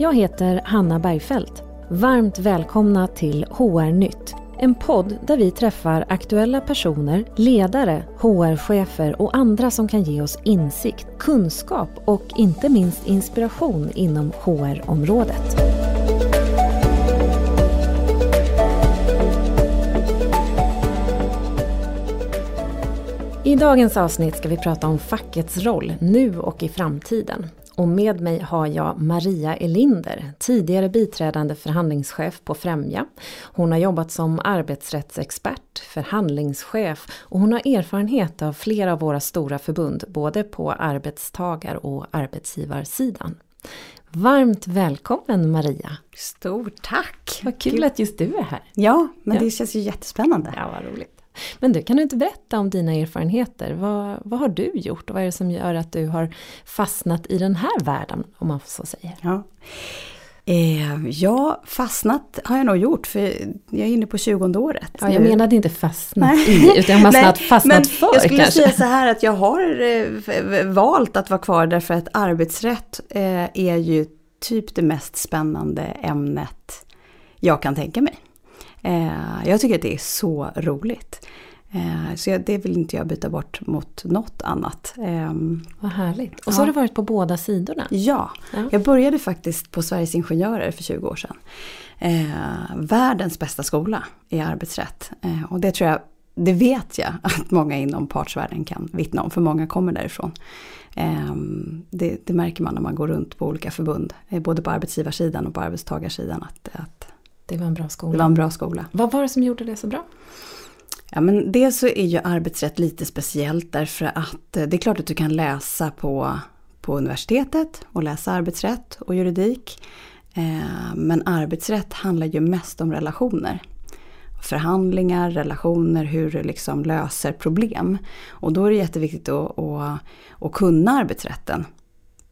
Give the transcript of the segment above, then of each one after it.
Jag heter Hanna Bergfeldt. Varmt välkomna till HR-nytt. En podd där vi träffar aktuella personer, ledare, HR-chefer och andra som kan ge oss insikt, kunskap och inte minst inspiration inom HR-området. I dagens avsnitt ska vi prata om fackets roll nu och i framtiden. Och med mig har jag Maria Elinder, tidigare biträdande förhandlingschef på Främja. Hon har jobbat som arbetsrättsexpert, förhandlingschef och hon har erfarenhet av flera av våra stora förbund, både på arbetstagar och arbetsgivarsidan. Varmt välkommen Maria! Stort tack! Vad kul att just du är här! Ja, men ja. det känns ju jättespännande. Ja, vad roligt. Men du, kan du inte berätta om dina erfarenheter? Vad, vad har du gjort och vad är det som gör att du har fastnat i den här världen, om man så säger? Ja. Eh, ja, fastnat har jag nog gjort för jag är inne på 20 året. Ja, jag menade inte fastnat i, utan jag fastnat, fastnat men för Jag skulle kanske. säga så här att jag har eh, valt att vara kvar därför att arbetsrätt eh, är ju typ det mest spännande ämnet jag kan tänka mig. Eh, jag tycker att det är så roligt. Eh, så det vill inte jag byta bort mot något annat. Eh, Vad härligt. Och så ja. har du varit på båda sidorna. Ja, ja, jag började faktiskt på Sveriges Ingenjörer för 20 år sedan. Eh, världens bästa skola i arbetsrätt. Eh, och det tror jag, det vet jag att många inom partsvärlden kan vittna om, för många kommer därifrån. Eh, det, det, märker man när man går runt på olika förbund, eh, både på arbetsgivarsidan och på arbetstagarsidan. Att, att det var en bra skola. Det var en bra skola. Vad var det som gjorde det så bra? Ja, men dels så är ju arbetsrätt lite speciellt därför att eh, det är klart att du kan läsa på, på universitetet och läsa arbetsrätt och juridik. Eh, men arbetsrätt handlar ju mest om relationer. Förhandlingar, relationer, hur du liksom löser problem. Och då är det jätteviktigt att, att, att kunna arbetsrätten.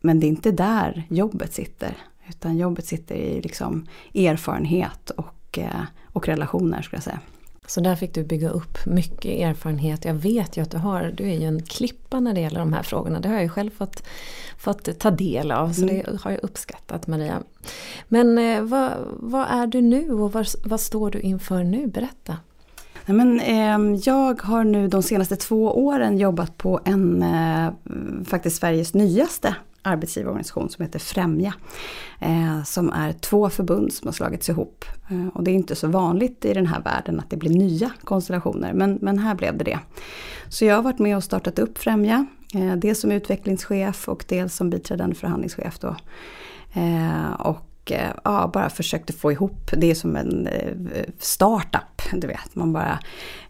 Men det är inte där jobbet sitter. Utan jobbet sitter i liksom erfarenhet och, eh, och relationer skulle jag säga. Så där fick du bygga upp mycket erfarenhet. Jag vet ju att du har, du är ju en klippa när det gäller de här frågorna. Det har jag ju själv fått, fått ta del av. Så mm. det har jag uppskattat Maria. Men eh, vad, vad, är du nu och vad, vad står du inför nu? Berätta. Nej, men, eh, jag har nu de senaste två åren jobbat på en, eh, faktiskt Sveriges nyaste arbetsgivarorganisation som heter Främja. Eh, som är två förbund som har slagits ihop. Eh, och det är inte så vanligt i den här världen att det blir nya konstellationer, men, men här blev det det. Så jag har varit med och startat upp Främja, eh, dels som utvecklingschef och dels som biträdande förhandlingschef. Då. Eh, och Eh, ja, bara försökte få ihop, det är som en eh, startup, du vet. Man bara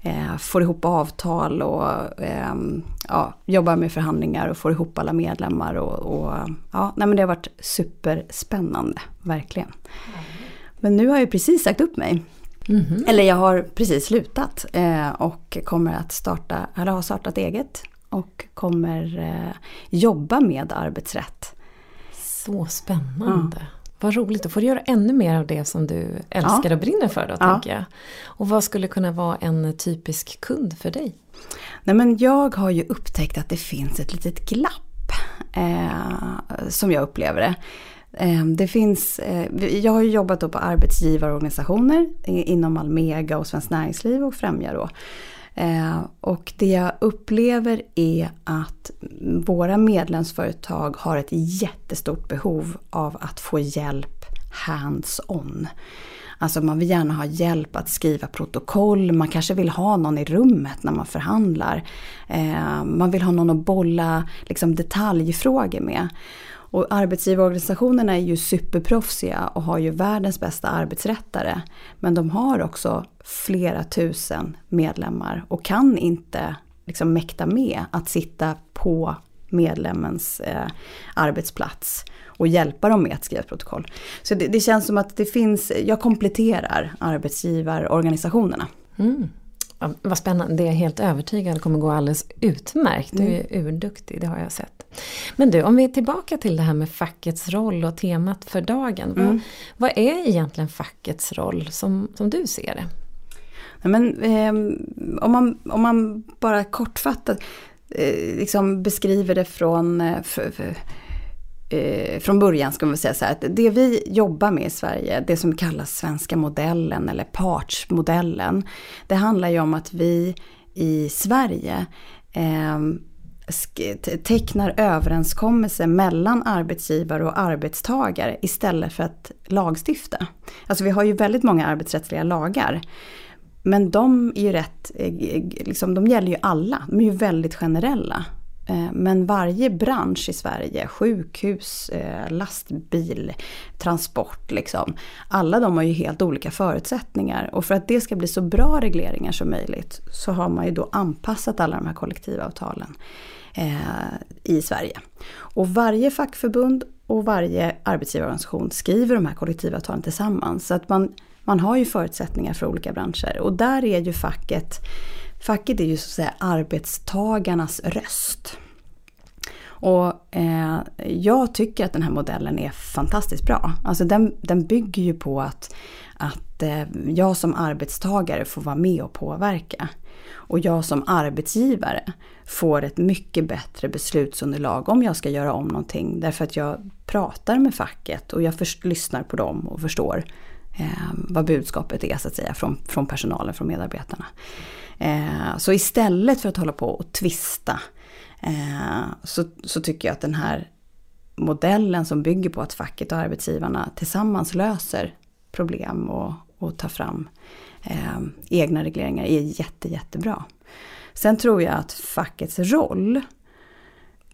eh, får ihop avtal och eh, ja, jobbar med förhandlingar och får ihop alla medlemmar. Och, och ja, nej, men det har varit superspännande, verkligen. Men nu har jag precis sagt upp mig. Mm -hmm. Eller jag har precis slutat eh, och kommer att starta, eller har startat eget och kommer eh, jobba med arbetsrätt. Så spännande. Ja. Vad roligt, då får du göra ännu mer av det som du älskar ja. och brinner för då, ja. tänker jag. Och vad skulle kunna vara en typisk kund för dig? Nej men jag har ju upptäckt att det finns ett litet glapp. Eh, som jag upplever det. Eh, det finns, eh, jag har jobbat på arbetsgivarorganisationer inom Almega och Svenskt Näringsliv och Främja då. Eh, och det jag upplever är att våra medlemsföretag har ett jättestort behov av att få hjälp hands-on. Alltså man vill gärna ha hjälp att skriva protokoll, man kanske vill ha någon i rummet när man förhandlar. Eh, man vill ha någon att bolla liksom, detaljfrågor med. Och arbetsgivarorganisationerna är ju superproffsiga och har ju världens bästa arbetsrättare. Men de har också flera tusen medlemmar och kan inte liksom mäkta med att sitta på medlemmens eh, arbetsplats och hjälpa dem med att skriva ett protokoll. Så det, det, känns som att det finns, jag kompletterar arbetsgivarorganisationerna. Mm. Ja, vad spännande, det är jag helt övertygad kommer gå alldeles utmärkt. Du är mm. urduktig, det har jag sett. Men du, om vi är tillbaka till det här med fackets roll och temat för dagen. Mm. Vad, vad, är egentligen fackets roll som, som du ser det? Men, eh, om, man, om man bara kortfattat eh, liksom beskriver det från... Eh, för, för, eh, från början ska man säga så här att det vi jobbar med i Sverige, det som kallas svenska modellen eller partsmodellen. Det handlar ju om att vi i Sverige eh, tecknar överenskommelser mellan arbetsgivare och arbetstagare istället för att lagstifta. Alltså vi har ju väldigt många arbetsrättsliga lagar. Men de är ju rätt, eh, liksom, de gäller ju alla, de är ju väldigt generella. Eh, men varje bransch i Sverige, sjukhus, eh, lastbil, transport, liksom, alla de har ju helt olika förutsättningar. Och för att det ska bli så bra regleringar som möjligt så har man ju då anpassat alla de här kollektivavtalen eh, i Sverige. Och varje fackförbund och varje arbetsgivarorganisation skriver de här kollektivavtalen tillsammans. Så att man, man har ju förutsättningar för olika branscher. Och där är ju facket Facket är ju så att säga arbetstagarnas röst. Och eh, jag tycker att den här modellen är fantastiskt bra. Alltså den, den bygger ju på att, att eh, jag som arbetstagare får vara med och påverka. Och jag som arbetsgivare får ett mycket bättre beslutsunderlag om jag ska göra om någonting. Därför att jag pratar med facket och jag först, lyssnar på dem och förstår eh, vad budskapet är så att säga från, från personalen, från medarbetarna. Eh, så istället för att hålla på och tvista eh, så, så tycker jag att den här modellen som bygger på att facket och arbetsgivarna tillsammans löser problem och, och tar fram eh, egna regleringar är jätte, jättebra. Sen tror jag att fackets roll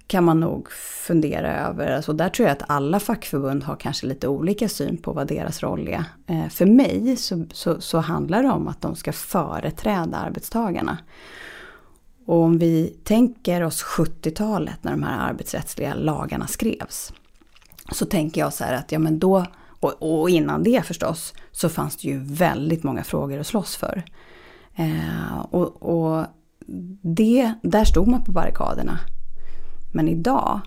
kan man nog fundera över. Alltså där tror jag att alla fackförbund har kanske lite olika syn på vad deras roll är. Eh, för mig så, så, så, handlar det om att de ska företräda arbetstagarna. Och om vi tänker oss 70-talet när de här arbetsrättsliga lagarna skrevs. Så tänker jag så här att ja men då, och, och innan det förstås, så fanns det ju väldigt många frågor att slåss för. Eh, och, och det, där stod man på barrikaderna. Men idag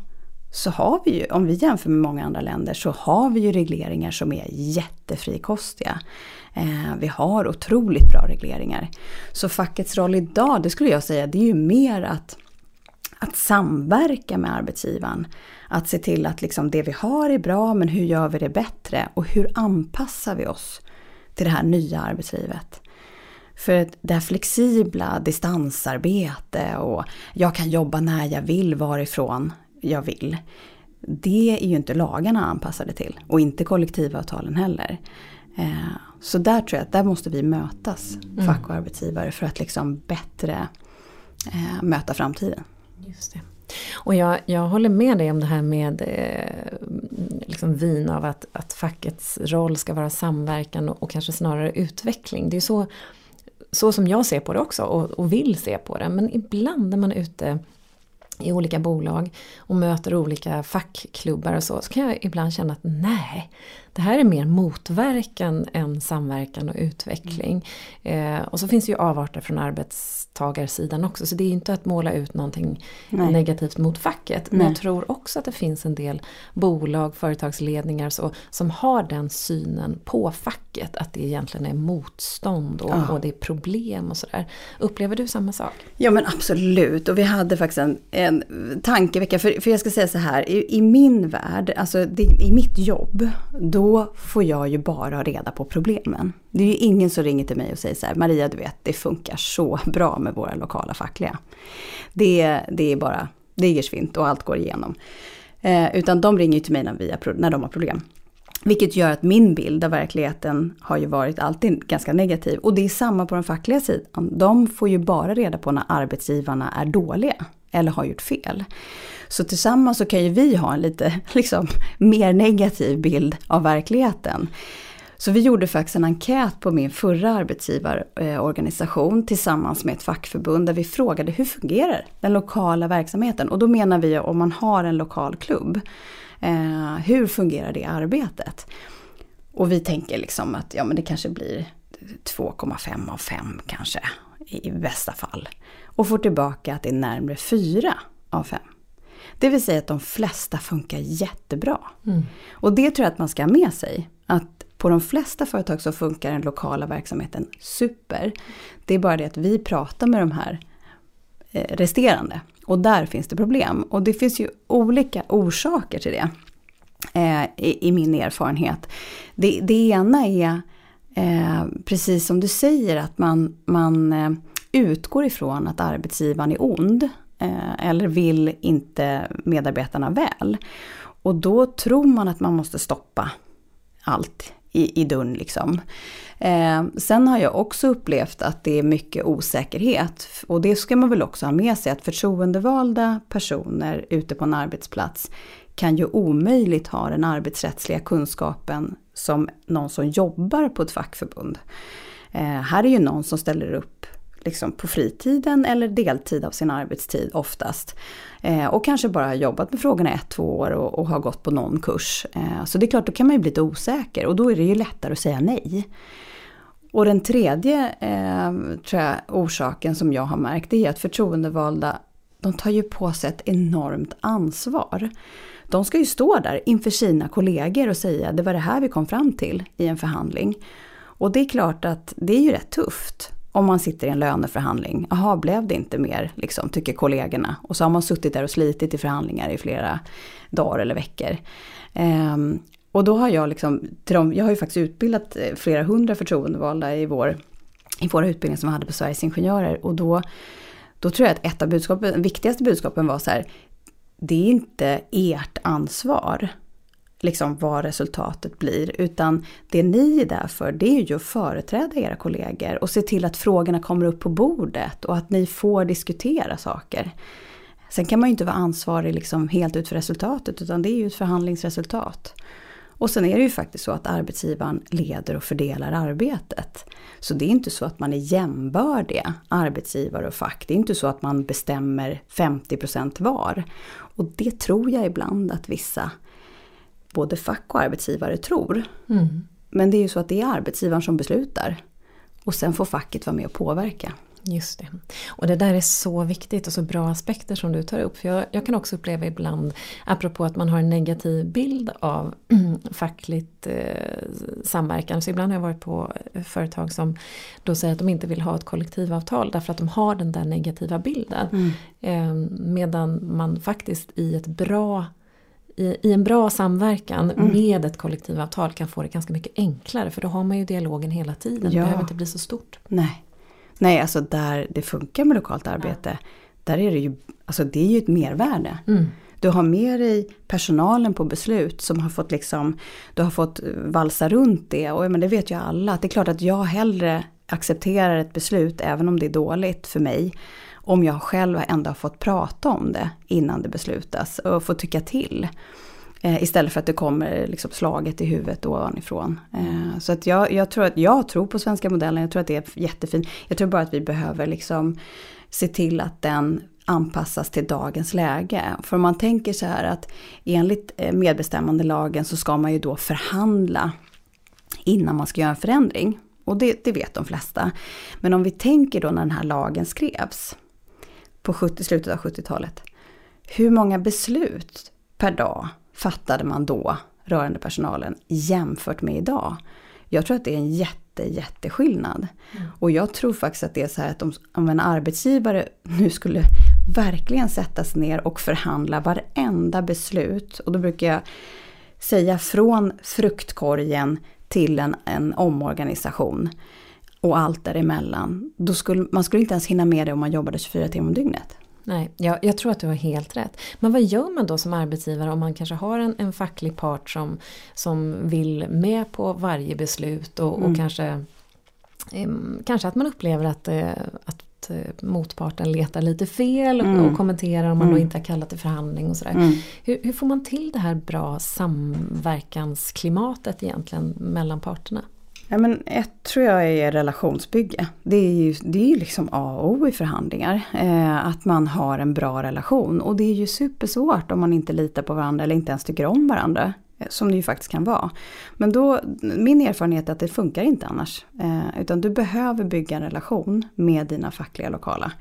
så har vi ju, om vi jämför med många andra länder, så har vi ju regleringar som är jättefrikostiga. Eh, vi har otroligt bra regleringar. Så fackets roll idag, det skulle jag säga, det är ju mer att, att samverka med arbetsgivaren. Att se till att liksom det vi har är bra, men hur gör vi det bättre? Och hur anpassar vi oss till det här nya arbetslivet? För det här flexibla distansarbete och jag kan jobba när jag vill varifrån jag vill. Det är ju inte lagarna anpassade till och inte kollektivavtalen heller. Eh, så där tror jag att där måste vi mötas, mm. fack och arbetsgivare, för att liksom bättre eh, möta framtiden. Just det. Och jag, jag håller med dig om det här med eh, liksom vin av att, att fackets roll ska vara samverkan och, och kanske snarare utveckling. Det är så så som jag ser på det också och, och vill se på det. Men ibland när man är ute i olika bolag och möter olika fackklubbar och så, så kan jag ibland känna att nej, det här är mer motverkan än samverkan och utveckling. Mm. Eh, och så finns det ju avarter från arbetstagarsidan också så det är inte att måla ut någonting Nej. negativt mot facket. Men jag tror också att det finns en del bolag, företagsledningar så, som har den synen på facket. Att det egentligen är motstånd och, ja. och det är problem och sådär. Upplever du samma sak? Ja men absolut. Och vi hade faktiskt en, en tankevecka. För, för jag ska säga så här, i, i min värld, alltså det, i mitt jobb, då då får jag ju bara reda på problemen. Det är ju ingen som ringer till mig och säger så här, Maria du vet, det funkar så bra med våra lokala fackliga. Det, det är bara, det är geschwint och allt går igenom. Eh, utan de ringer ju till mig när, vi har, när de har problem. Vilket gör att min bild av verkligheten har ju varit alltid ganska negativ. Och det är samma på den fackliga sidan. De får ju bara reda på när arbetsgivarna är dåliga eller har gjort fel. Så tillsammans så kan ju vi ha en lite liksom, mer negativ bild av verkligheten. Så vi gjorde faktiskt en enkät på min förra arbetsgivarorganisation tillsammans med ett fackförbund där vi frågade hur fungerar den lokala verksamheten? Och då menar vi om man har en lokal klubb, eh, hur fungerar det arbetet? Och vi tänker liksom att ja, men det kanske blir 2,5 av 5 kanske i bästa fall. Och får tillbaka att det är närmare 4 av 5. Det vill säga att de flesta funkar jättebra. Mm. Och det tror jag att man ska ha med sig. Att på de flesta företag så funkar den lokala verksamheten super. Det är bara det att vi pratar med de här eh, resterande. Och där finns det problem. Och det finns ju olika orsaker till det. eh, i, i, min erfarenhet. Det, det ena är eh, precis som du säger att man, man eh, utgår ifrån att arbetsgivaren är ond eh, eller vill inte medarbetarna väl. Och då tror man att man måste stoppa allt i, i dörren liksom. Eh, sen har jag också upplevt att det är mycket osäkerhet. Och det ska man väl också ha med sig att förtroendevalda personer ute på en arbetsplats kan ju omöjligt ha den arbetsrättsliga kunskapen som någon som jobbar på ett fackförbund. Eh, här är ju någon som ställer upp liksom på fritiden eller deltid av sin arbetstid oftast. Eh, och kanske bara jobbat med frågorna ett, två år och, och har gått på någon kurs. Eh, så det är klart, då kan man ju bli lite osäker och då är det ju lättare att säga nej. Och den tredje eh, tror jag, orsaken som jag har märkt är att förtroendevalda de tar ju på sig ett enormt ansvar. De ska ju stå där inför sina kollegor och säga det var det här vi kom fram till i en förhandling. Och det är klart att det är ju rätt tufft om man sitter i en löneförhandling. Jaha, blev det inte mer, liksom, tycker kollegorna. Och så har man suttit där och slitit i förhandlingar i flera dagar eller veckor. Um, och då har jag liksom, till dem, jag har ju faktiskt utbildat eh, flera hundra förtroendevalda i, vår, i våra utbildningar som vi hade på Sveriges Ingenjörer. Och då, då tror jag att ett av budskapen, viktigaste budskapen var så här, det är inte ert ansvar liksom vad resultatet blir. Utan det ni är där för det är ju att företräda era kollegor och se till att frågorna kommer upp på bordet och att ni får diskutera saker. Sen kan man ju inte vara ansvarig liksom helt ut för resultatet utan det är ju ett förhandlingsresultat. Och sen är det ju faktiskt så att arbetsgivaren leder och fördelar arbetet. Så det är inte så att man är jämbördiga, arbetsgivare och fack. Det är inte så att man bestämmer 50% var. Och det tror jag ibland att vissa både fack och arbetsgivare tror. Mm. Men det är ju så att det är arbetsgivaren som beslutar. Och sen får facket vara med och påverka. Just det. Och det där är så viktigt och så bra aspekter som du tar upp. För jag, jag kan också uppleva ibland, apropå att man har en negativ bild av fackligt eh, samverkan. Så ibland har jag varit på företag som då säger att de inte vill ha ett kollektivavtal därför att de har den där negativa bilden. Mm. Eh, medan man faktiskt i ett bra i, i en bra samverkan mm. med ett kollektivavtal kan få det ganska mycket enklare för då har man ju dialogen hela tiden. Ja. Det behöver inte bli så stort. Nej, Nej alltså där det funkar med lokalt arbete, ja. där är det ju, alltså det är ju ett mervärde. Mm. Du har med dig personalen på beslut som har fått liksom, du har fått valsa runt det och men det vet ju alla att det är klart att jag hellre accepterar ett beslut även om det är dåligt för mig om jag själv ändå har fått prata om det innan det beslutas och få tycka till. Eh, istället för att det kommer liksom slaget i huvudet ovanifrån. Eh, så att jag, jag, tror att, jag tror på svenska modellen, jag tror att det är jättefint. Jag tror bara att vi behöver liksom se till att den anpassas till dagens läge. För om man tänker så här att enligt eh, medbestämmandelagen så ska man ju då förhandla innan man ska göra en förändring. Och det, det vet de flesta. Men om vi tänker då när den här lagen skrevs på 70, slutet av 70-talet. Hur många beslut per dag fattade man då rörande personalen jämfört med idag? Jag tror att det är en jätte, jätteskillnad. Mm. Och jag tror faktiskt att det är så här att om, om en arbetsgivare nu skulle verkligen sätta sig ner och förhandla varenda beslut. Och då brukar jag säga från fruktkorgen till en, en omorganisation och allt däremellan. Då skulle, man skulle inte ens hinna med det om man jobbade 24 timmar om dygnet. Nej, jag, jag, tror att du har helt rätt. Men vad gör man då som arbetsgivare om man kanske har en, en facklig part som, som vill med på varje beslut och, mm. och kanske, eh, kanske att man upplever att, eh, att eh, motparten letar lite fel mm. och kommenterar om man mm. då inte har kallat till förhandling och sådär. Mm. Hur, hur, får man till det här bra samverkansklimatet egentligen mellan parterna? Ja, men ett tror jag är relationsbygge. Det är ju, det är ju liksom A och O i förhandlingar. Eh, att man har en bra relation. Och det är ju supersvårt om man inte litar på varandra eller inte ens tycker om varandra. Eh, som det ju faktiskt kan vara. Men då, min erfarenhet är att det funkar inte annars. Eh, utan du behöver bygga en relation med dina fackliga lokala.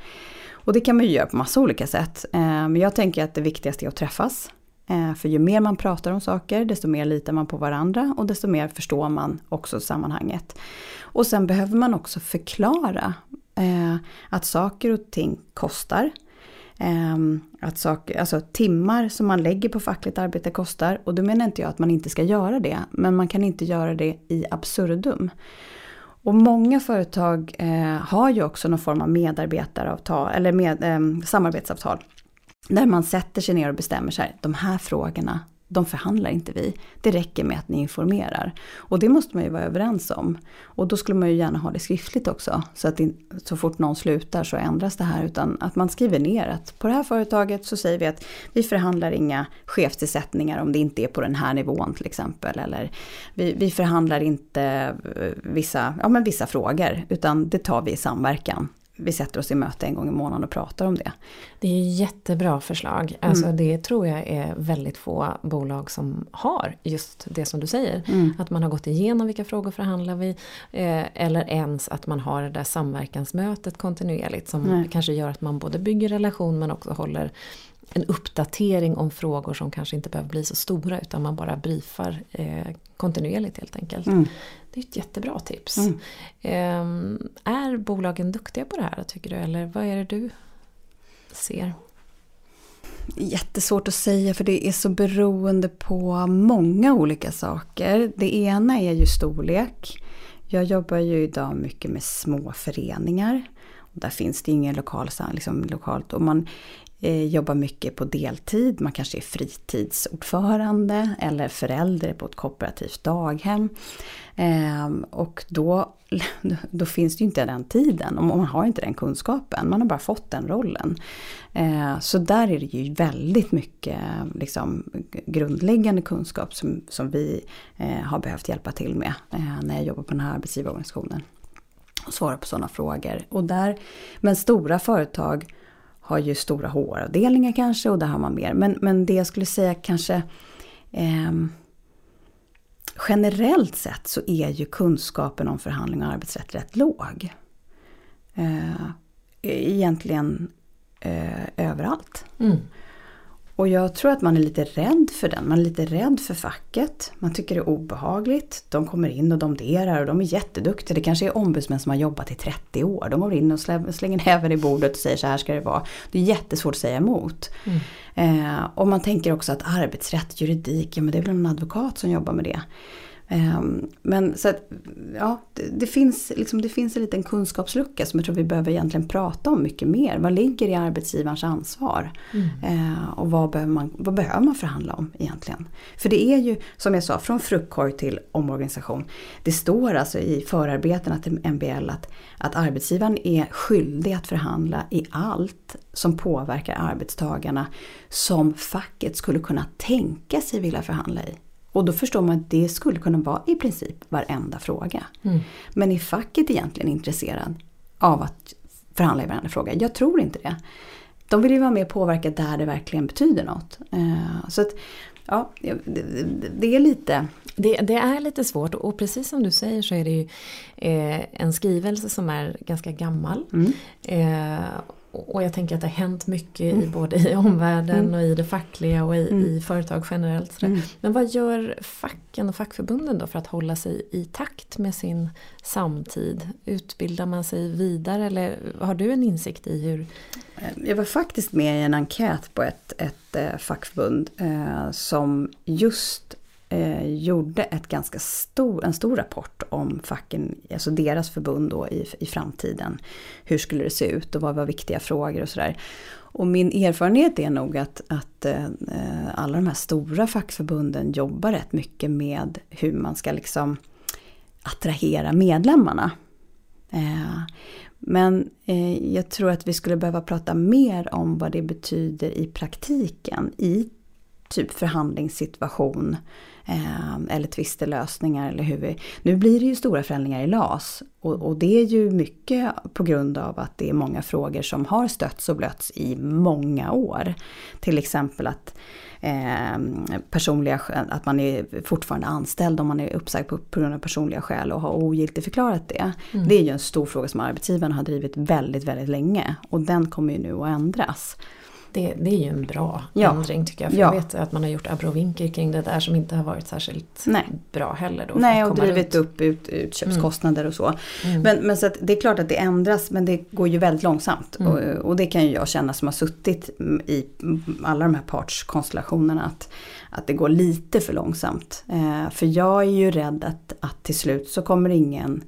Och det kan man ju göra på massa olika sätt. Eh, men jag tänker att det viktigaste är att träffas. Eh, för ju mer man pratar om saker, desto mer litar man på varandra och desto mer förstår man också sammanhanget. Och sen behöver man också förklara eh, att saker och ting kostar. Ehm, att saker, alltså timmar som man lägger på fackligt arbete kostar. Och då menar inte jag att man inte ska göra det. Men man kan inte göra det i absurdum. Och många företag eh, har ju också någon form av medarbetaravtal eller med, ehm, samarbetsavtal. Där man sätter sig ner och bestämmer sig, de här frågorna de förhandlar inte vi. Det räcker med att ni informerar. Och det måste man ju vara överens om. Och då skulle man ju gärna ha det skriftligt också. Så att det, så fort någon slutar så ändras det här. Utan att man skriver ner att på det här företaget så säger vi att vi förhandlar inga chefstillsättningar om det inte är på den här nivån till exempel. Eller vi, vi förhandlar inte eh, vissa, ja, men vissa frågor utan det tar vi i samverkan vi sätter oss i möte en gång i månaden och pratar om det. Det är jättebra förslag. Alltså mm. Det tror jag är väldigt få bolag som har just det som du säger. Mm. Att man har gått igenom vilka frågor förhandlar vi. Eh, eller ens att man har det där samverkansmötet kontinuerligt som Nej. kanske gör att man både bygger relation men också håller en uppdatering om frågor som kanske inte behöver bli så stora utan man bara briefar eh, kontinuerligt helt enkelt. Mm. Det är ett jättebra tips. Mm. Eh, är bolagen duktiga på det här tycker du eller vad är det du ser? Jättesvårt att säga för det är så beroende på många olika saker. Det ena är ju storlek. Jag jobbar ju idag mycket med små föreningar. Där finns det ingen lokal, liksom, lokalt. Och man Eh, jobbar mycket på deltid, man kanske är fritidsordförande eller förälder på ett kooperativt daghem. Ehm, och då, då finns det ju inte den tiden och man har inte den kunskapen, man har bara fått den rollen. Ehm, så där är det ju väldigt mycket liksom, grundläggande kunskap som, som vi eh, har behövt hjälpa till med eh, när jag jobbar på den här arbetsgivarorganisationen. Och svara på sådana frågor. Och där, men stora företag har ju stora HR-avdelningar kanske och där har man mer. Men, men det jag skulle säga kanske eh, Generellt sett så är ju kunskapen om förhandling och arbetsrätt rätt låg. Eh, egentligen eh, överallt. Mm. Och jag tror att man är lite rädd för den. Man är lite rädd för facket. Man tycker det är obehagligt. De kommer in och domderar och de är jätteduktiga. Det kanske är ombudsmän som har jobbat i 30 år. De går in och slänger näven i bordet och säger så här ska det vara. Det är jättesvårt att säga emot. Mm. Eh, och man tänker också att arbetsrätt, juridik, ja men det är väl en advokat som jobbar med det. Ehm, men så att, ja, det, det, finns, liksom, det finns en liten kunskapslucka som jag tror vi behöver egentligen prata om mycket mer. Vad ligger i arbetsgivarens ansvar? Mm. Eh, och vad behöver, man, vad behöver man förhandla om egentligen? För det är ju, som jag sa, från fruktkorg till omorganisation. Det står alltså i förarbetena till MBL att, att arbetsgivaren är skyldig att förhandla i allt som påverkar arbetstagarna som facket skulle kunna tänka sig vilja förhandla i. Och då förstår man att det skulle kunna vara i princip varenda fråga. Mm. Men är facket egentligen intresserad av att förhandla i varenda fråga? Jag tror inte det. De vill ju vara med och påverka där det verkligen betyder något. Uh, så att, ja, det, är lite... Det, det, är lite svårt och precis som du säger så är det ju eh, en skrivelse som är ganska gammal. Mm. Och jag tänker att det har hänt mycket mm. i både i omvärlden mm. och i det fackliga och i, mm. i företag generellt. Mm. Men vad gör facken och fackförbunden då för att hålla sig i takt med sin samtid? Utbildar man sig vidare eller har du en insikt i hur? Jag var faktiskt med i en enkät på ett, ett eh, fackförbund eh, som just eh, gjorde ett ganska stor, en stor rapport om facken, alltså deras förbund då i, i framtiden. Hur skulle det se ut och vad var viktiga frågor och sådär. Och min erfarenhet är nog att, att eh, eh alla de här stora fackförbunden jobbar rätt mycket med hur man ska liksom attrahera medlemmarna. Eh, men eh, jag tror att vi skulle behöva prata mer om vad det betyder i praktiken i typ förhandlingssituation eh, eller tvistelösningar eller hur vi... Nu blir det ju stora förändringar i LAS och, och, det är ju mycket på grund av att det är många frågor som har stötts och blötts i många år. Till exempel att eh, personliga, att man är fortfarande anställd om man är uppsagd på, på grund av personliga skäl och har ogiltigförklarat det. Mm. Det är ju en stor fråga som arbetsgivaren har drivit väldigt, väldigt länge och den kommer ju nu att ändras. Det, det är ju en bra Ja. ändring tycker jag. För Ja. jag vet att man har gjort abrovinker kring det där som inte har varit särskilt Nej. bra heller. Då, Nej, att och komma drivit runt. upp ut, utköpskostnader och så. Mm. Men, men så det är klart att det ändras men det går ju väldigt långsamt. Mm. Och, och det kan ju jag känna som har suttit i alla de här partskonstellationerna att, att det går lite för långsamt. Eh, för jag är ju rädd att, att till slut så kommer ingen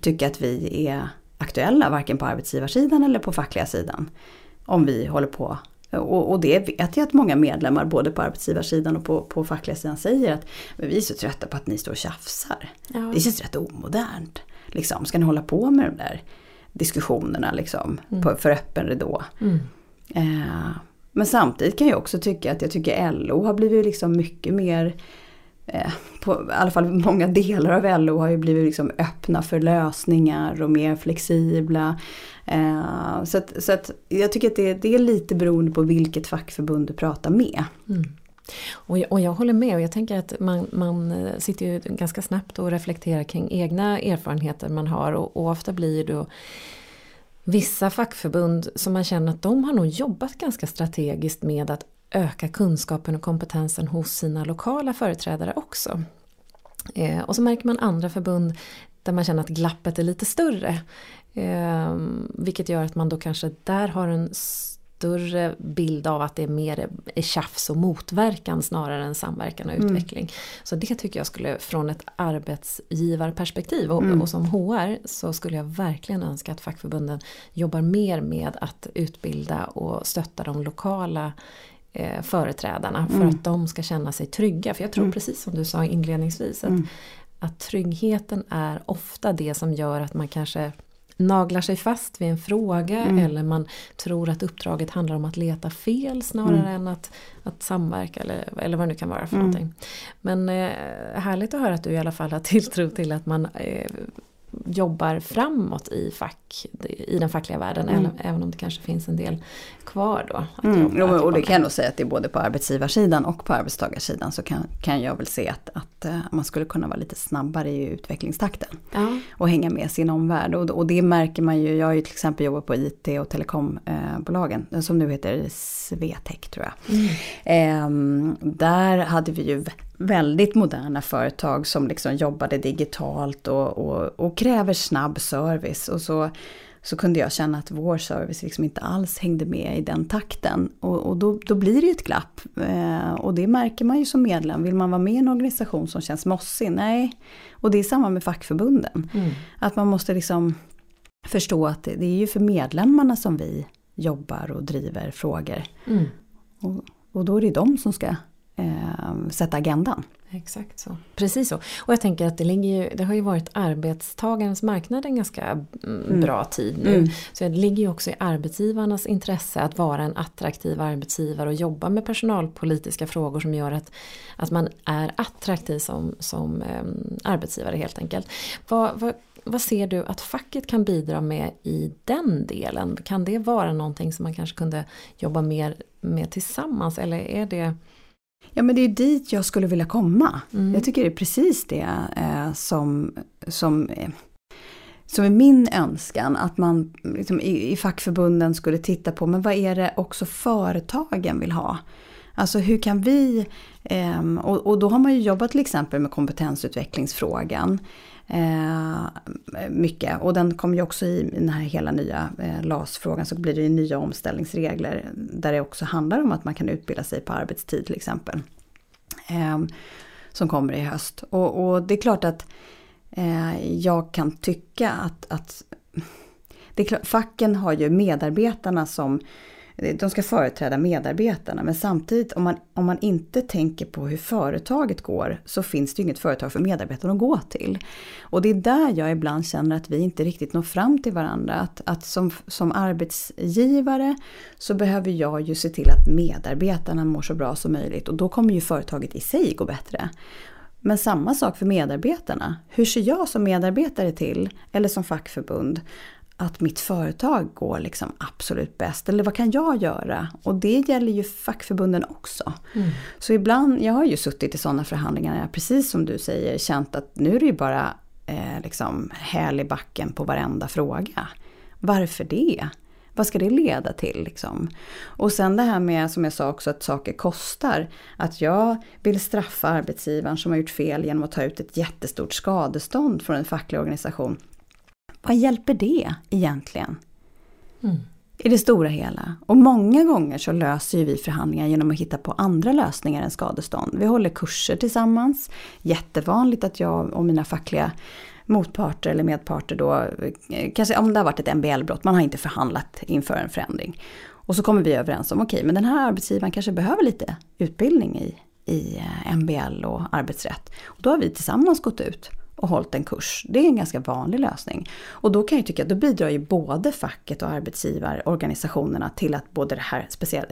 tycka att vi är aktuella varken på arbetsgivarsidan eller på fackliga sidan. Om vi håller på och, och det vet jag att många medlemmar både på arbetsgivarsidan och på, på fackliga sidan säger att vi är så trötta på att ni står och tjafsar. Ja. Det känns rätt omodernt. Liksom. Ska ni hålla på med de där diskussionerna liksom, på, för öppen ridå? Mm. Eh, men samtidigt kan jag också tycka att jag tycker LO har blivit liksom mycket mer Eh, på, I alla fall många delar av LO har ju blivit liksom öppna för lösningar och mer flexibla. Eh, så att, så att jag tycker att det, det är lite beroende på vilket fackförbund du pratar med. Mm. Och, jag, och jag håller med och jag tänker att man, man eh, sitter ju ganska snabbt och reflekterar kring egna erfarenheter man har och, och ofta blir det då vissa fackförbund som man känner att de har nog jobbat ganska strategiskt med att öka kunskapen och kompetensen hos sina lokala företrädare också. Eh, och så märker man andra förbund där man känner att glappet är lite större. Eh, vilket gör att man då kanske där har en större bild av att det är mer är tjafs och motverkan snarare än samverkan och utveckling. Så det tycker jag skulle från ett arbetsgivarperspektiv och, Mm. och som HR så skulle jag verkligen önska att fackförbunden jobbar mer med att utbilda och stötta de lokala eh, företrädarna för Mm. att de ska känna sig trygga. För jag tror Mm. precis som du sa inledningsvis att, Mm. att tryggheten är ofta det som gör att man kanske naglar sig fast vid en fråga Mm. eller man tror att uppdraget handlar om att leta fel snarare Mm. än att, att samverka eller, eller vad det nu kan vara för Mm. någonting. Men eh, härligt att höra att du i alla fall har tilltro till att man eh, jobbar framåt i fack, i den fackliga världen Mm. även, även om det kanske finns en del kvar då. Mm, och, det kan jag nog säga att det är både på arbetsgivarsidan och på arbetstagarsidan så kan, kan jag väl se att, att eh, man skulle kunna vara lite snabbare i utvecklingstakten. Ja. och hänga med sin omvärld. Och, och det märker man ju, jag har ju till exempel jobbat på IT och telekombolagen eh, som nu heter Swetec tror jag. Mm. Ehm, där hade vi ju väldigt moderna företag som liksom jobbade digitalt och, och, och kräver snabb service. Och så, så kunde jag känna att vår service liksom inte alls hängde med i den takten. Och, och då, då blir det ju ett glapp. Eh, och det märker man ju som medlem. Vill man vara med i en organisation som känns mossig? Nej. Och det är samma med fackförbunden. Mm. Att man måste liksom förstå att det, det är ju för medlemmarna som vi jobbar och driver frågor. Mm. Och, och då är det de som ska eh, sätta agendan. Exakt så. Precis så. Och jag tänker att det, ligger ju, det har ju varit arbetstagarens marknad en ganska mm, Mm. bra tid nu. Mm. Så det ligger ju också i arbetsgivarnas intresse att vara en attraktiv arbetsgivare och jobba med personalpolitiska frågor som gör att, att man är attraktiv som, som em, arbetsgivare helt enkelt. Vad, vad, vad ser du att facket kan bidra med i den delen? Kan det vara någonting som man kanske kunde jobba mer med tillsammans eller är det... Ja men det är dit jag skulle vilja komma. Mm. Jag tycker det är precis det eh, som, som, eh, som är min önskan. Att man liksom, i, i fackförbunden skulle titta på, men vad är det också företagen vill ha? Alltså hur kan vi, ehm, och, och då har man ju jobbat till exempel med kompetensutvecklingsfrågan. Eh, mycket och den kom ju också i den här hela nya eh, LAS-frågan så blir det ju nya omställningsregler där det också handlar om att man kan utbilda sig på arbetstid till exempel. Eh, som kommer i höst. Och, och det är klart att eh, jag kan tycka att, att det är klart, facken har ju medarbetarna som de ska företräda medarbetarna men samtidigt om man, om man inte tänker på hur företaget går så finns det ju inget företag för medarbetarna att gå till. Och det är där jag ibland känner att vi inte riktigt når fram till varandra. Att, att som, som arbetsgivare så behöver jag ju se till att medarbetarna mår så bra som möjligt och då kommer ju företaget i sig gå bättre. Men samma sak för medarbetarna. Hur ser jag som medarbetare till, eller som fackförbund, att mitt företag går liksom absolut bäst? Eller vad kan jag göra? Och det gäller ju fackförbunden också. Mm. Så ibland, jag har ju suttit i sådana förhandlingar när jag precis som du säger känt att nu är det ju bara eh, liksom häl i backen på varenda fråga. Varför det? Vad ska det leda till liksom? Och sen det här med, som jag sa också, att saker kostar. Att jag vill straffa arbetsgivaren som har gjort fel genom att ta ut ett jättestort skadestånd från en facklig organisation. Vad hjälper det egentligen? Mm. I det stora hela. Och många gånger så löser ju vi förhandlingar genom att hitta på andra lösningar än skadestånd. Vi håller kurser tillsammans. Jättevanligt att jag och mina fackliga motparter eller medparter då, kanske om det har varit ett MBL-brott, man har inte förhandlat inför en förändring. Och så kommer vi överens om, okej okay, men den här arbetsgivaren kanske behöver lite utbildning i, i eh, MBL och arbetsrätt. Och då har vi tillsammans gått ut och hållit en kurs. Det är en ganska vanlig lösning. Och då kan jag tycka att då bidrar ju både facket och arbetsgivarorganisationerna till att både det här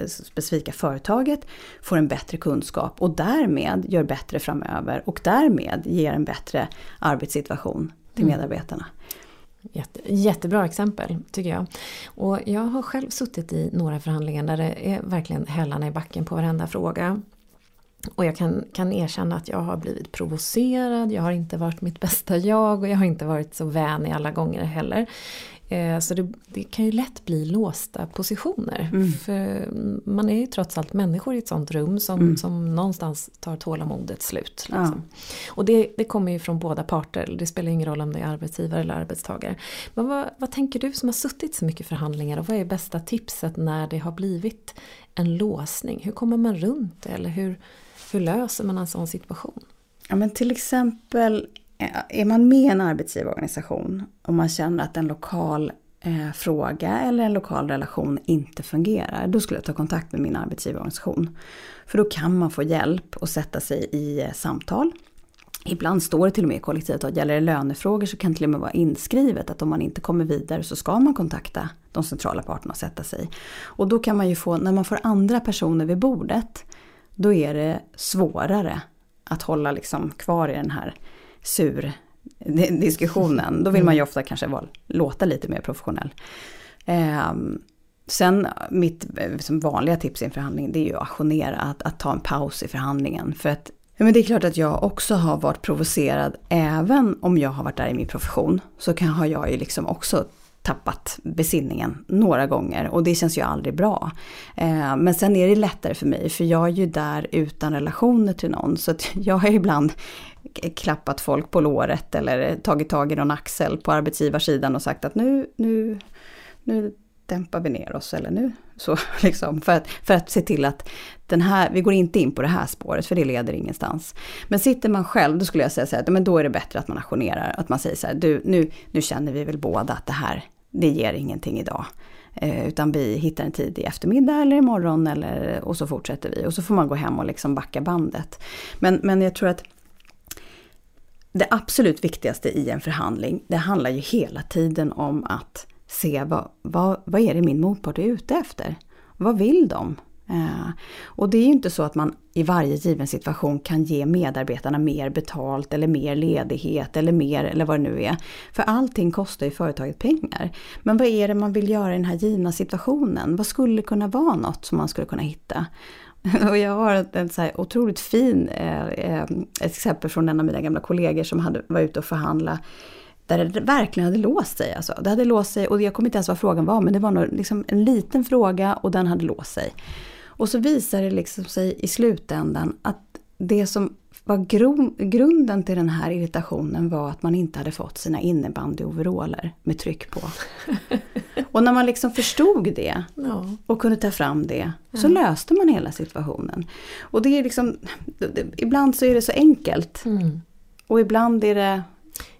specifika företaget får en bättre kunskap och därmed gör bättre framöver och därmed ger en bättre arbetssituation till mm. medarbetarna. Jätte, jättebra exempel tycker jag. Och jag har själv suttit i några förhandlingar där det är verkligen hällarna i backen på varenda fråga. Och jag kan, kan erkänna att jag har blivit provocerad, jag har inte varit mitt bästa jag och jag har inte varit så vän i alla gånger heller. Eh, så det, det, kan ju lätt bli låsta positioner. Mm. För man är ju trots allt människor i ett sånt rum som, mm. som någonstans tar tålamodet slut. Liksom. Ja. Och det, det, kommer ju från båda parter, det spelar ingen roll om det är arbetsgivare eller arbetstagare. Men vad, vad tänker du som har suttit så mycket förhandlingar och vad är bästa tipset när det har blivit en låsning? Hur kommer man runt det? Eller hur, hur löser man en sån situation? Ja, men till exempel eh, är man med i en arbetsgivarorganisation och man känner att en lokal eh, fråga eller en lokal relation inte fungerar, då skulle jag ta kontakt med min arbetsgivarorganisation. För då kan man få hjälp och sätta sig i eh, samtal. Ibland står det till och med i kollektivavtal, gäller det lönefrågor så kan det till och med vara inskrivet att om man inte kommer vidare så ska man kontakta de centrala parterna och sätta sig. Och då kan man ju få, när man får andra personer vid bordet, då är det svårare att hålla liksom kvar i den här sur diskussionen. Då vill man ju ofta kanske vara, låta lite mer professionell. Eh, sen mitt liksom vanliga tips i en förhandling det är ju att ajournera, att, att ta en paus i förhandlingen. För att men det är klart att jag också har varit provocerad, även om jag har varit där i min profession. Så kan, har jag ju liksom också tappat besinningen några gånger och det känns ju aldrig bra. Eh, men sen är det lättare för mig för jag är ju där utan relationer till någon så att jag har ibland klappat folk på låret eller tagit tag i någon axel på arbetsgivarsidan och sagt att nu, nu, nu dämpar vi ner oss eller nu så liksom för att, för att se till att den här, vi går inte in på det här spåret för det leder ingenstans. Men sitter man själv, då skulle jag säga så här, men då är det bättre att man aktionerar, att man säger så här, du nu, nu känner vi väl båda att det här, det ger ingenting idag. Eh, utan vi hittar en tid i eftermiddag eller imorgon eller, och så fortsätter vi. Och så får man gå hem och liksom backa bandet. Men, men jag tror att det absolut viktigaste i en förhandling, det handlar ju hela tiden om att se vad, vad, vad är det min motpart är ute efter? Vad vill de? Eh, och det är ju inte så att man i varje given situation kan ge medarbetarna mer betalt eller mer ledighet eller mer eller vad det nu är. För allting kostar ju företaget pengar. Men vad är det man vill göra i den här givna situationen? Vad skulle kunna vara något som man skulle kunna hitta? Och jag har ett, så här otroligt fin eh, eh, ett exempel från en av mina gamla kollegor som hade, var ute och förhandla där det verkligen hade låst sig. Alltså. Det hade låst sig och jag kommer inte ens vad frågan var men det var nog liksom en liten fråga och den hade låst sig. Och så visar det liksom sig i slutändan att det som var grunden till den här irritationen var att man inte hade fått sina innebandyoveraller med tryck på. Och när man liksom förstod det och kunde ta fram det så löste man hela situationen. Och det är liksom, ibland så är det så enkelt. Mm. Och ibland är det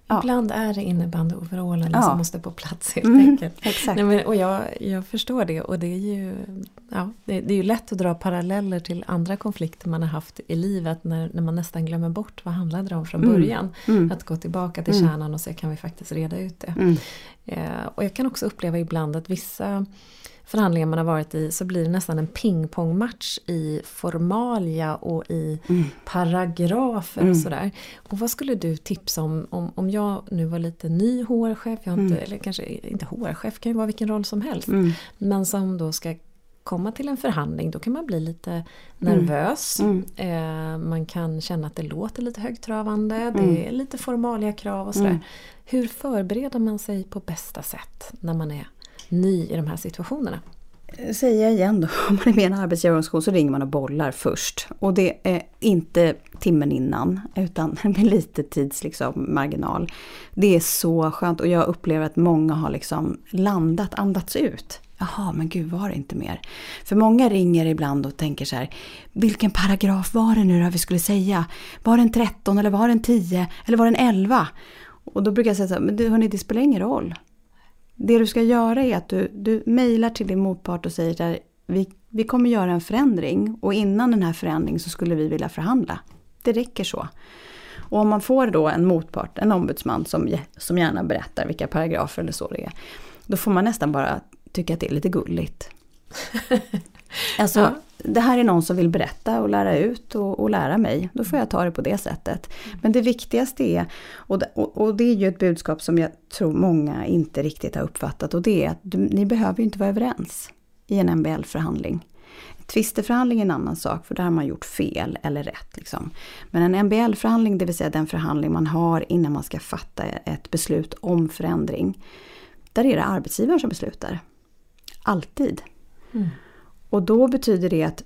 Ja. Ibland är det innebandyoverallen ja. som måste på plats helt mm, enkelt. Exakt. Nej, men, och jag, jag förstår det och det är ju ja, det, det, är ju lätt att dra paralleller till andra konflikter man har haft i livet när, när man nästan glömmer bort vad handlade det om från mm. början. Mm. Att gå tillbaka till mm. kärnan och se kan vi faktiskt reda ut det. Mm. Eh, och jag kan också uppleva ibland att vissa förhandlingar man har varit i så blir det nästan en pingpongmatch i formalia och i mm. paragrafer mm. och sådär. Och vad skulle du tipsa om, om om jag nu var lite ny HR-chef, jag inte, mm. eller kanske inte HR-chef, kan ju vara vilken roll som helst. Mm. Men som då ska komma till en förhandling då kan man bli lite mm. nervös. Mm. Eh, man kan känna att det låter lite högtravande, mm. det är lite formalia krav och sådär. Mm. Hur förbereder man sig på bästa sätt när man är ny i de här situationerna? Eh, säger jag igen då, om man är med i en arbetsgivarorganisation så ringer man och bollar först. Och det är inte timmen innan, utan med lite tids liksom, marginal. Det är så skönt och jag upplever att många har liksom landat, andats ut. Jaha, men gud var det inte mer? För många ringer ibland och tänker så här, vilken paragraf var det nu då vi skulle säga? Var den 13 eller var den 10 eller var den 11? Och då brukar jag säga så här, men du hörni, det spelar ingen roll. Det du ska göra är att du, du mejlar till din motpart och säger där vi, vi kommer göra en förändring och innan den här förändringen så skulle vi vilja förhandla. Det räcker så. Och om man får då en motpart, en ombudsman som, som gärna berättar vilka paragrafer eller så det är. Då får man nästan bara tycka att det är lite gulligt. Alltså, ja. det här är någon som vill berätta och lära ut och, och, lära mig. Då får jag ta det på det sättet. Men det viktigaste är, och det, och, det är ju ett budskap som jag tror många inte riktigt har uppfattat. Och det är att du, ni behöver ju inte vara överens i en MBL-förhandling. Tvisteförhandling är en annan sak för där har man gjort fel eller rätt. Liksom. Men en MBL-förhandling, det vill säga den förhandling man har innan man ska fatta ett beslut om förändring. Där är det arbetsgivaren som beslutar. Alltid. Mm. Och då betyder det att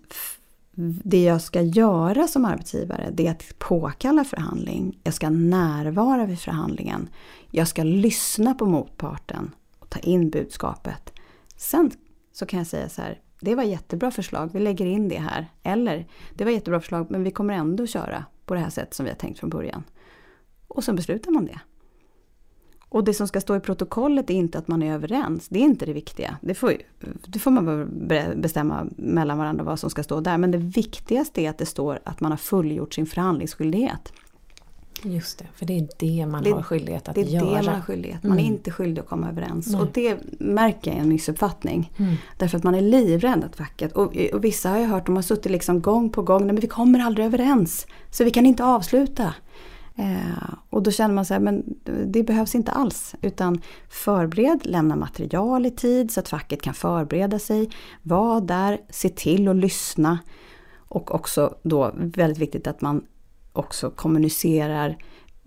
det jag ska göra som arbetsgivare det är att påkalla förhandling. Jag ska närvara vid förhandlingen. Jag ska lyssna på motparten och ta in budskapet. Sen så kan jag säga så här, det var jättebra förslag, vi lägger in det här. Eller, det var jättebra förslag men vi kommer ändå köra på det här sättet som vi har tänkt från början. Och sen beslutar man det. Och det som ska stå i protokollet är inte att man är överens. Det är inte det viktiga. Det får, det får man bestämma mellan varandra vad som ska stå där. Men det viktigaste är att det står att man har fullgjort sin förhandlingsskyldighet. Just det, för det är det man det, har skyldighet att göra. Det är göra. det man har skyldighet. Man mm. är inte skyldig att komma överens. Nej. Och det märker jag är en missuppfattning. Mm. Därför att man är livrädd att facket, och, och vissa har jag hört, de har suttit liksom gång på gång, nej men vi kommer aldrig överens. Så vi kan inte avsluta. Eh, och då känner man så här, men det behövs inte alls. Utan förbered, lämna material i tid så att facket kan förbereda sig. Var där, se till att lyssna. Och också då väldigt viktigt att man också kommunicerar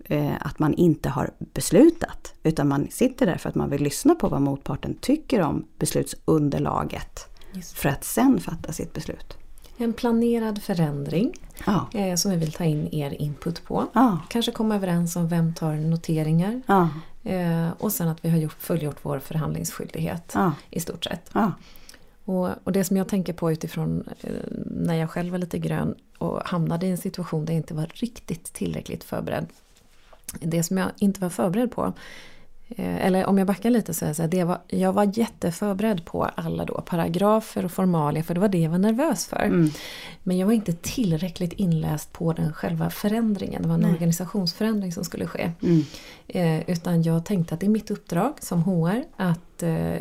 eh, att man inte har beslutat. Utan man sitter där för att man vill lyssna på vad motparten tycker om beslutsunderlaget. För att sen fatta sitt beslut. En planerad förändring ja. eh, som vi vill ta in er input på. Ja. Kanske komma överens om vem tar noteringar. Ja. Eh, och sen att vi har gjort, fullgjort vår förhandlingsskyldighet i stort sett. Och, och, det som jag tänker på utifrån eh, när jag själv var lite grön och hamnade i en situation där jag inte var riktigt tillräckligt förberedd. Det som jag inte var förberedd på eller om jag backar lite så är det så här, det var, jag var jätteförberedd på alla då paragrafer och formalia för det var det jag var nervös för. Mm. Men jag var inte tillräckligt inläst på den själva förändringen, det var en Nej. organisationsförändring som skulle ske. Mm. Eh, utan jag tänkte att det är mitt uppdrag som HR att eh,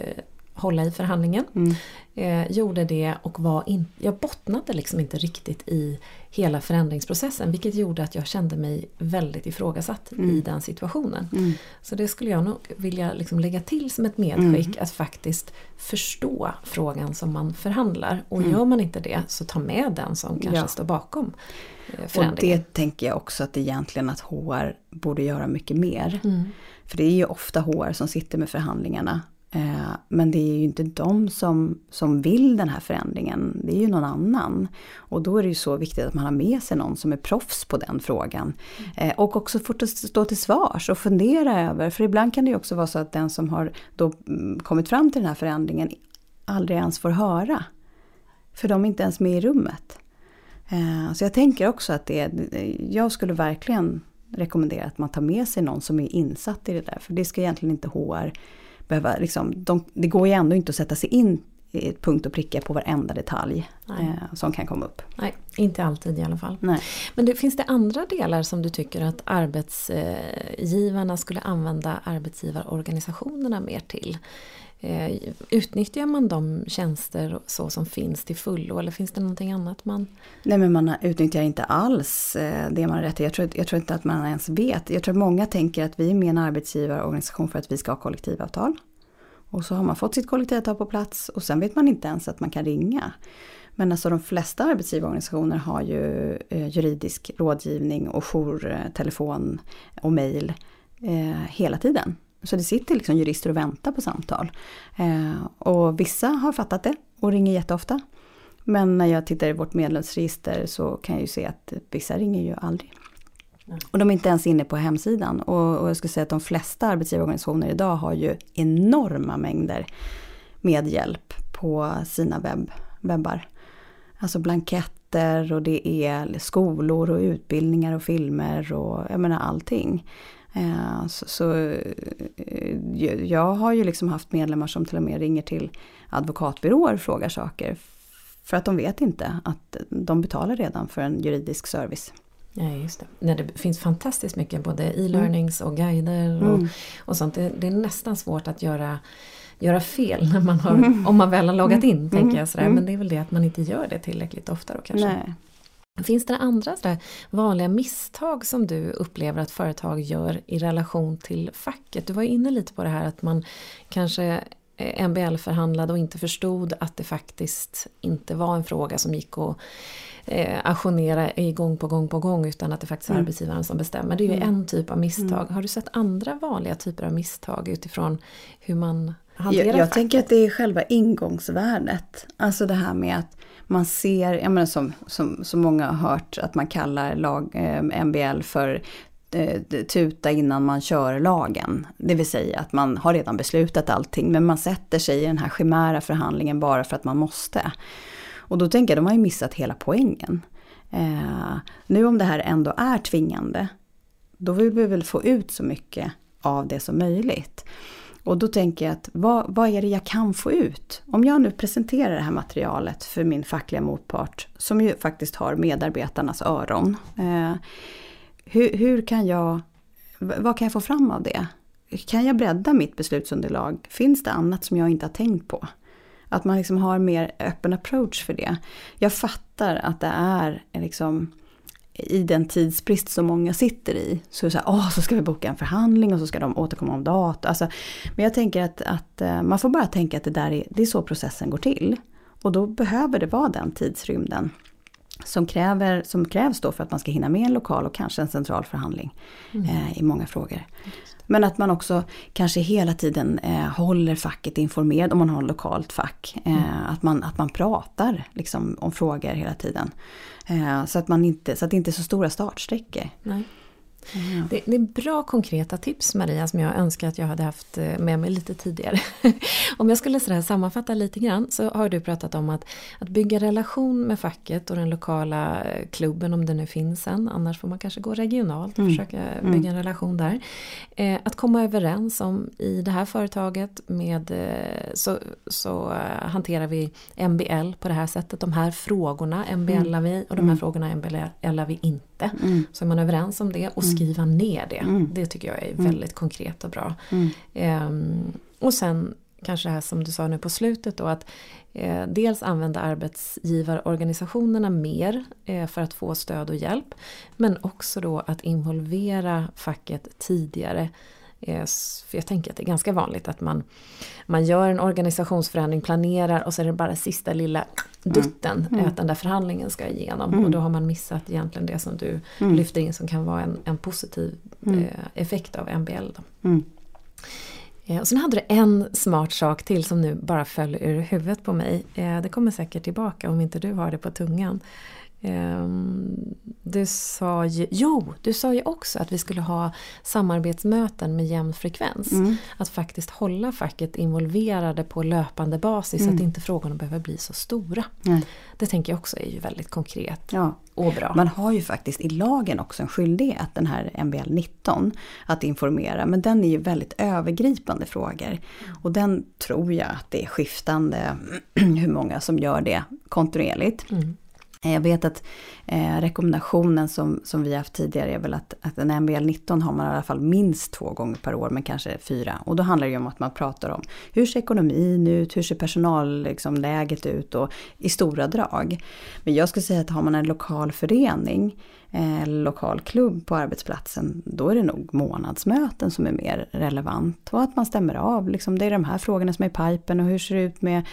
hålla i förhandlingen. Mm. Eh, gjorde det och var in, jag bottnade liksom inte riktigt i hela förändringsprocessen vilket gjorde att jag kände mig väldigt ifrågasatt mm. i den situationen. Mm. Så det skulle jag nog vilja liksom lägga till som ett medskick mm. att faktiskt förstå frågan som man förhandlar. Och mm. gör man inte det så ta med den som kanske ja. står bakom förändringen. Och det tänker jag också att egentligen att HR borde göra mycket mer. Mm. För det är ju ofta HR som sitter med förhandlingarna Eh, men det är ju inte de som, som vill den här förändringen, det är ju någon annan. Och då är det ju så viktigt att man har med sig någon som är proffs på den frågan. Mm. Och också får stå till svars och fundera över, för ibland kan det ju också vara så att den som har då mm, kommit fram till den här förändringen aldrig ens får höra. För de är inte ens med i rummet. Eh, så jag tänker också att det, jag skulle verkligen rekommendera att man tar med sig någon som är insatt i det där. För det ska egentligen inte HR behöva, liksom, de, det går ju ändå inte att sätta sig in i ett punkt och pricka på varenda detalj eh, som kan komma upp. Nej, inte alltid i alla fall. Nej. Men det, finns det andra delar som du tycker att arbetsgivarna skulle använda arbetsgivarorganisationerna mer till? Eh, utnyttjar man de tjänster så som finns till fullo eller finns det någonting annat man... Nej men man utnyttjar inte alls eh, det man har rätt till. Jag tror, jag tror inte att man ens vet. Jag tror att många tänker att vi är med i en arbetsgivarorganisation för att vi ska ha kollektivavtal. Och så har man fått sitt kollektivavtal på plats och sen vet man inte ens att man kan ringa. Men alltså de flesta arbetsgivarorganisationer har ju eh, juridisk rådgivning och jourtelefon eh, och mail hela tiden. Så det sitter liksom jurister och väntar på samtal. Eh, och vissa har fattat det och ringer jätteofta. Men när jag tittar i vårt medlemsregister så kan jag ju se att vissa ringer ju aldrig. Och de är inte ens inne på hemsidan. Och, och jag skulle säga att de flesta arbetsgivarorganisationer idag har ju enorma mängder med hjälp på sina webb, webbar. Alltså blanketter och det är skolor och utbildningar och filmer och jag menar allting. Eh, så, så, eh, jag har ju liksom haft medlemmar som till och med ringer till advokatbyråer och frågar saker. För att de vet inte att de betalar redan för en juridisk service. Ja, just det. Nej, det finns fantastiskt mycket både e-learnings och guider och, mm. och sånt. Det, det, är nästan svårt att göra, göra fel när man har, mm. om man väl har loggat in. Mm. tänker jag sådär. Mm. Men det är väl det att man inte gör det tillräckligt ofta då kanske. Nej. Finns det andra sådär vanliga misstag som du upplever att företag gör i relation till facket? Du var inne lite på det här att man kanske MBL-förhandlade och inte förstod att det faktiskt inte var en fråga som gick att eh, auktionera gång på gång på gång utan att det faktiskt är mm. arbetsgivaren som bestämmer. Det är ju mm. en typ av misstag. Mm. Har du sett andra vanliga typer av misstag utifrån hur man Jag, jag tänker att det är själva ingångsvärdet. Alltså det här med att man ser, jag menar som, som, som många har hört, att man kallar lag, eh, MBL för eh, tuta innan man kör lagen. Det vill säga att man har redan beslutat allting men man sätter sig i den här chimära förhandlingen bara för att man måste. Och då tänker jag, de har ju missat hela poängen. Eh, nu om det här ändå är tvingande, då vill vi väl få ut så mycket av det som möjligt. Och då tänker jag att vad, vad är det jag kan få ut? Om jag nu presenterar det här materialet för min fackliga motpart, som ju faktiskt har medarbetarnas öron. Eh, hur, hur kan jag, vad kan jag få fram av det? Kan jag bredda mitt beslutsunderlag? Finns det annat som jag inte har tänkt på? Att man liksom har mer öppen approach för det. Jag fattar att det är liksom i den tidsbrist som många sitter i. Så, så, här, åh, så ska vi boka en förhandling och så ska de återkomma om data. Alltså, men jag tänker att, att eh, man får bara tänka att det, där är, det är så processen går till. Och då behöver det vara den tidsrymden som, kräver, som krävs då för att man ska hinna med en lokal och kanske en central förhandling mm. eh, i många frågor. Men att man också kanske hela tiden eh, håller facket informerad om man har lokalt fack. Eh, mm. att, man, att man pratar liksom, om frågor hela tiden. Eh, så, att man inte, så att det inte är så stora startsträckor. Nej. Mm. Det, det, är bra konkreta tips Maria som jag önskar att jag hade haft eh, med mig lite tidigare. om jag skulle sådär sammanfatta lite grann så har du pratat om att, att bygga relation med facket och den lokala eh, klubben om det nu finns en. Annars får man kanske gå regionalt och mm. försöka mm. bygga en relation där. Eh, att komma överens om i det här företaget med eh, så, så hanterar vi MBL på det här sättet. De här frågorna MBLar mm. vi och de här mm. frågorna MBLar vi inte. Mm. Så är man överens om det och mm. Skriva ner det. Mm. Det tycker jag är mm. väldigt konkret och bra. Um, och sen kanske det här som du sa nu på slutet då att eh, dels använda arbetsgivarorganisationerna mer eh, för att få stöd och hjälp. Men också då att involvera facket tidigare för jag tänker att det är ganska vanligt att man, man gör en organisationsförändring, planerar och så är det bara sista lilla dutten mm. mm. att den där förhandlingen ska igenom. Mm. Och då har man missat egentligen det som du mm. lyfter in som kan vara en, en positiv mm. eh, effekt av MBL. Mm. Eh, och sen hade du en smart sak till som nu bara föll ur huvudet på mig. Eh, det kommer säkert tillbaka om inte du har det på tungan. Ehm, du sa ju, jo, du sa ju också att vi skulle ha samarbetsmöten med jämn frekvens. Mm. Att faktiskt hålla facket involverade på löpande basis mm. så att inte frågorna behöver bli så stora. Mm. Det tänker jag också är ju väldigt konkret ja. och bra. Man har ju faktiskt i lagen också en skyldighet, den här MBL 19, att informera. Men den är ju väldigt övergripande frågor. Mm. Och den tror jag att det är skiftande hur många som gör det kontinuerligt. Mm. Eh, jag vet att eh, rekommendationen som, som vi har haft tidigare är väl att, att en MBL 19 har man i alla fall minst två gånger per år, men kanske fyra. Och då handlar det ju om att man pratar om hur ser ekonomin ut, hur ser personalläget liksom, ut och i stora drag. Men jag skulle säga att har man en lokal förening eh, lokal klubb på arbetsplatsen, då är det nog månadsmöten som är mer relevant. Och att man stämmer av, liksom, det är de här frågorna som är i pipen och hur ser det ut med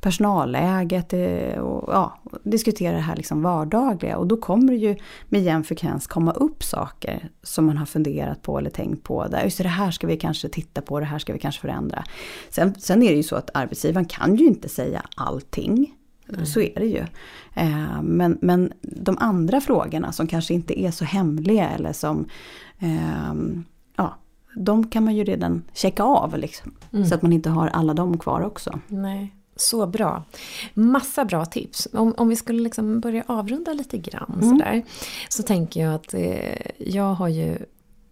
personalläget eh, och ja, diskutera det här liksom vardagliga. Och då kommer det ju med jämn frekvens komma upp saker som man har funderat på eller tänkt på. Där, just det här ska vi kanske titta på, det här ska vi kanske förändra. Sen, sen är det ju så att arbetsgivaren kan ju inte säga allting. Mm. Så är det ju. Eh, men, men de andra frågorna som kanske inte är så hemliga eller som eh, ja, de kan man ju redan checka av liksom. Mm. Så att man inte har alla dem kvar också. Nej. Så bra. Massa bra tips. Om, om vi skulle liksom börja avrunda lite grann mm. sådär. Så tänker jag att eh, jag har ju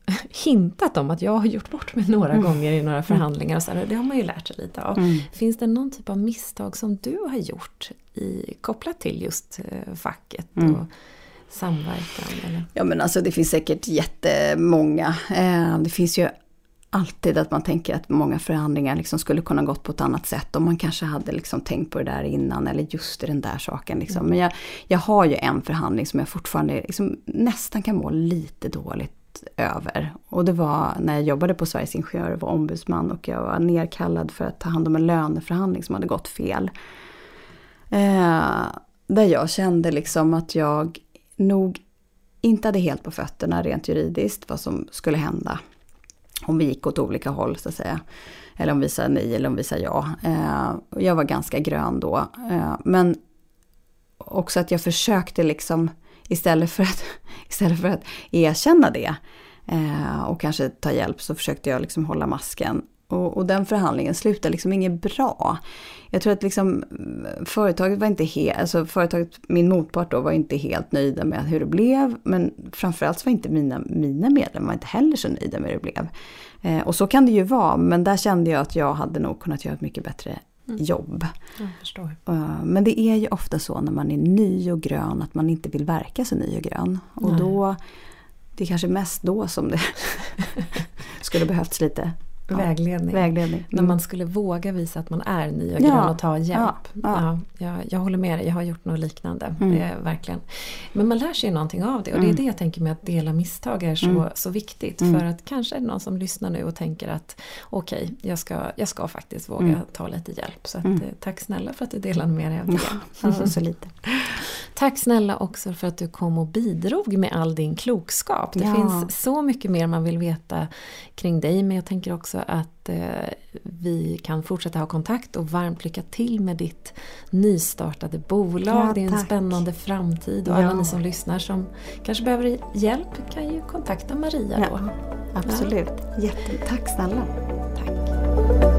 hintat om att jag har gjort bort mig några mm. gånger i några mm. förhandlingar. Och så här, det har man ju lärt sig lite av. Mm. Finns det någon typ av misstag som du har gjort i, kopplat till just eh, facket? Mm. Och, samverkan? Eller? Ja men alltså det finns säkert jättemånga. Eh, det finns ju alltid att man tänker att många förhandlingar liksom skulle kunna gått på ett annat sätt. Om man kanske hade liksom tänkt på det där innan eller just den där saken. Liksom. Mm. Men jag, jag har ju en förhandling som jag fortfarande liksom nästan kan må lite dåligt över. Och det var när jag jobbade på Sveriges Ingenjörer och var ombudsman och jag var nerkallad för att ta hand om en löneförhandling som hade gått fel. Eh, där jag kände liksom att jag nog inte hade helt på fötterna rent juridiskt vad som skulle hända. Om vi gick åt olika håll så att säga. Eller om vi sa nej eller om vi sa ja. Eh, jag var ganska grön då. Eh, men också att jag försökte liksom istället för att, istället för att erkänna det eh, och kanske ta hjälp så försökte jag liksom hålla masken. Och, och den förhandlingen slutade liksom inget bra. Jag tror att liksom mm, företaget var inte helt, alltså företaget, min motpart då var inte helt nöjda med hur det blev. Men framförallt var inte mina, mina medlemmar inte heller så nöjda med hur det blev. Eh, och så kan det ju vara, men där kände jag att jag hade nog kunnat göra ett mycket bättre mm. jobb. Uh, men det är ju ofta så när man är ny och grön att man inte vill verka så ny och grön. Och Nej. då, det är kanske mest då som det skulle behövts lite Vägledning. Vägledning. När man skulle våga visa att man är ny och grön ja. och ta hjälp. Ja. Ja. jag, jag håller med dig, jag har gjort något liknande. Mm. Det verkligen. Men man lär sig någonting av det och det är mm. det jag tänker med att dela misstag är så, mm. så viktigt. Mm. För att kanske är det någon som lyssnar nu och tänker att okej, okay, jag, ska, jag ska faktiskt våga ta lite hjälp. Så att, eh, tack snälla för att du delade med dig av det. Ja, så lite. Tack snälla också för att du kom och bidrog med all din klokskap. Det finns så mycket mer man vill veta kring dig men jag tänker också att eh, vi kan fortsätta ha kontakt och varmt lycka till med ditt nystartade bolag. Ja, det är en spännande framtid och ja. alla ni som lyssnar som kanske behöver hjälp kan ju kontakta Maria ja, då. Absolut. Ja. Jätte, tack snälla. Tack.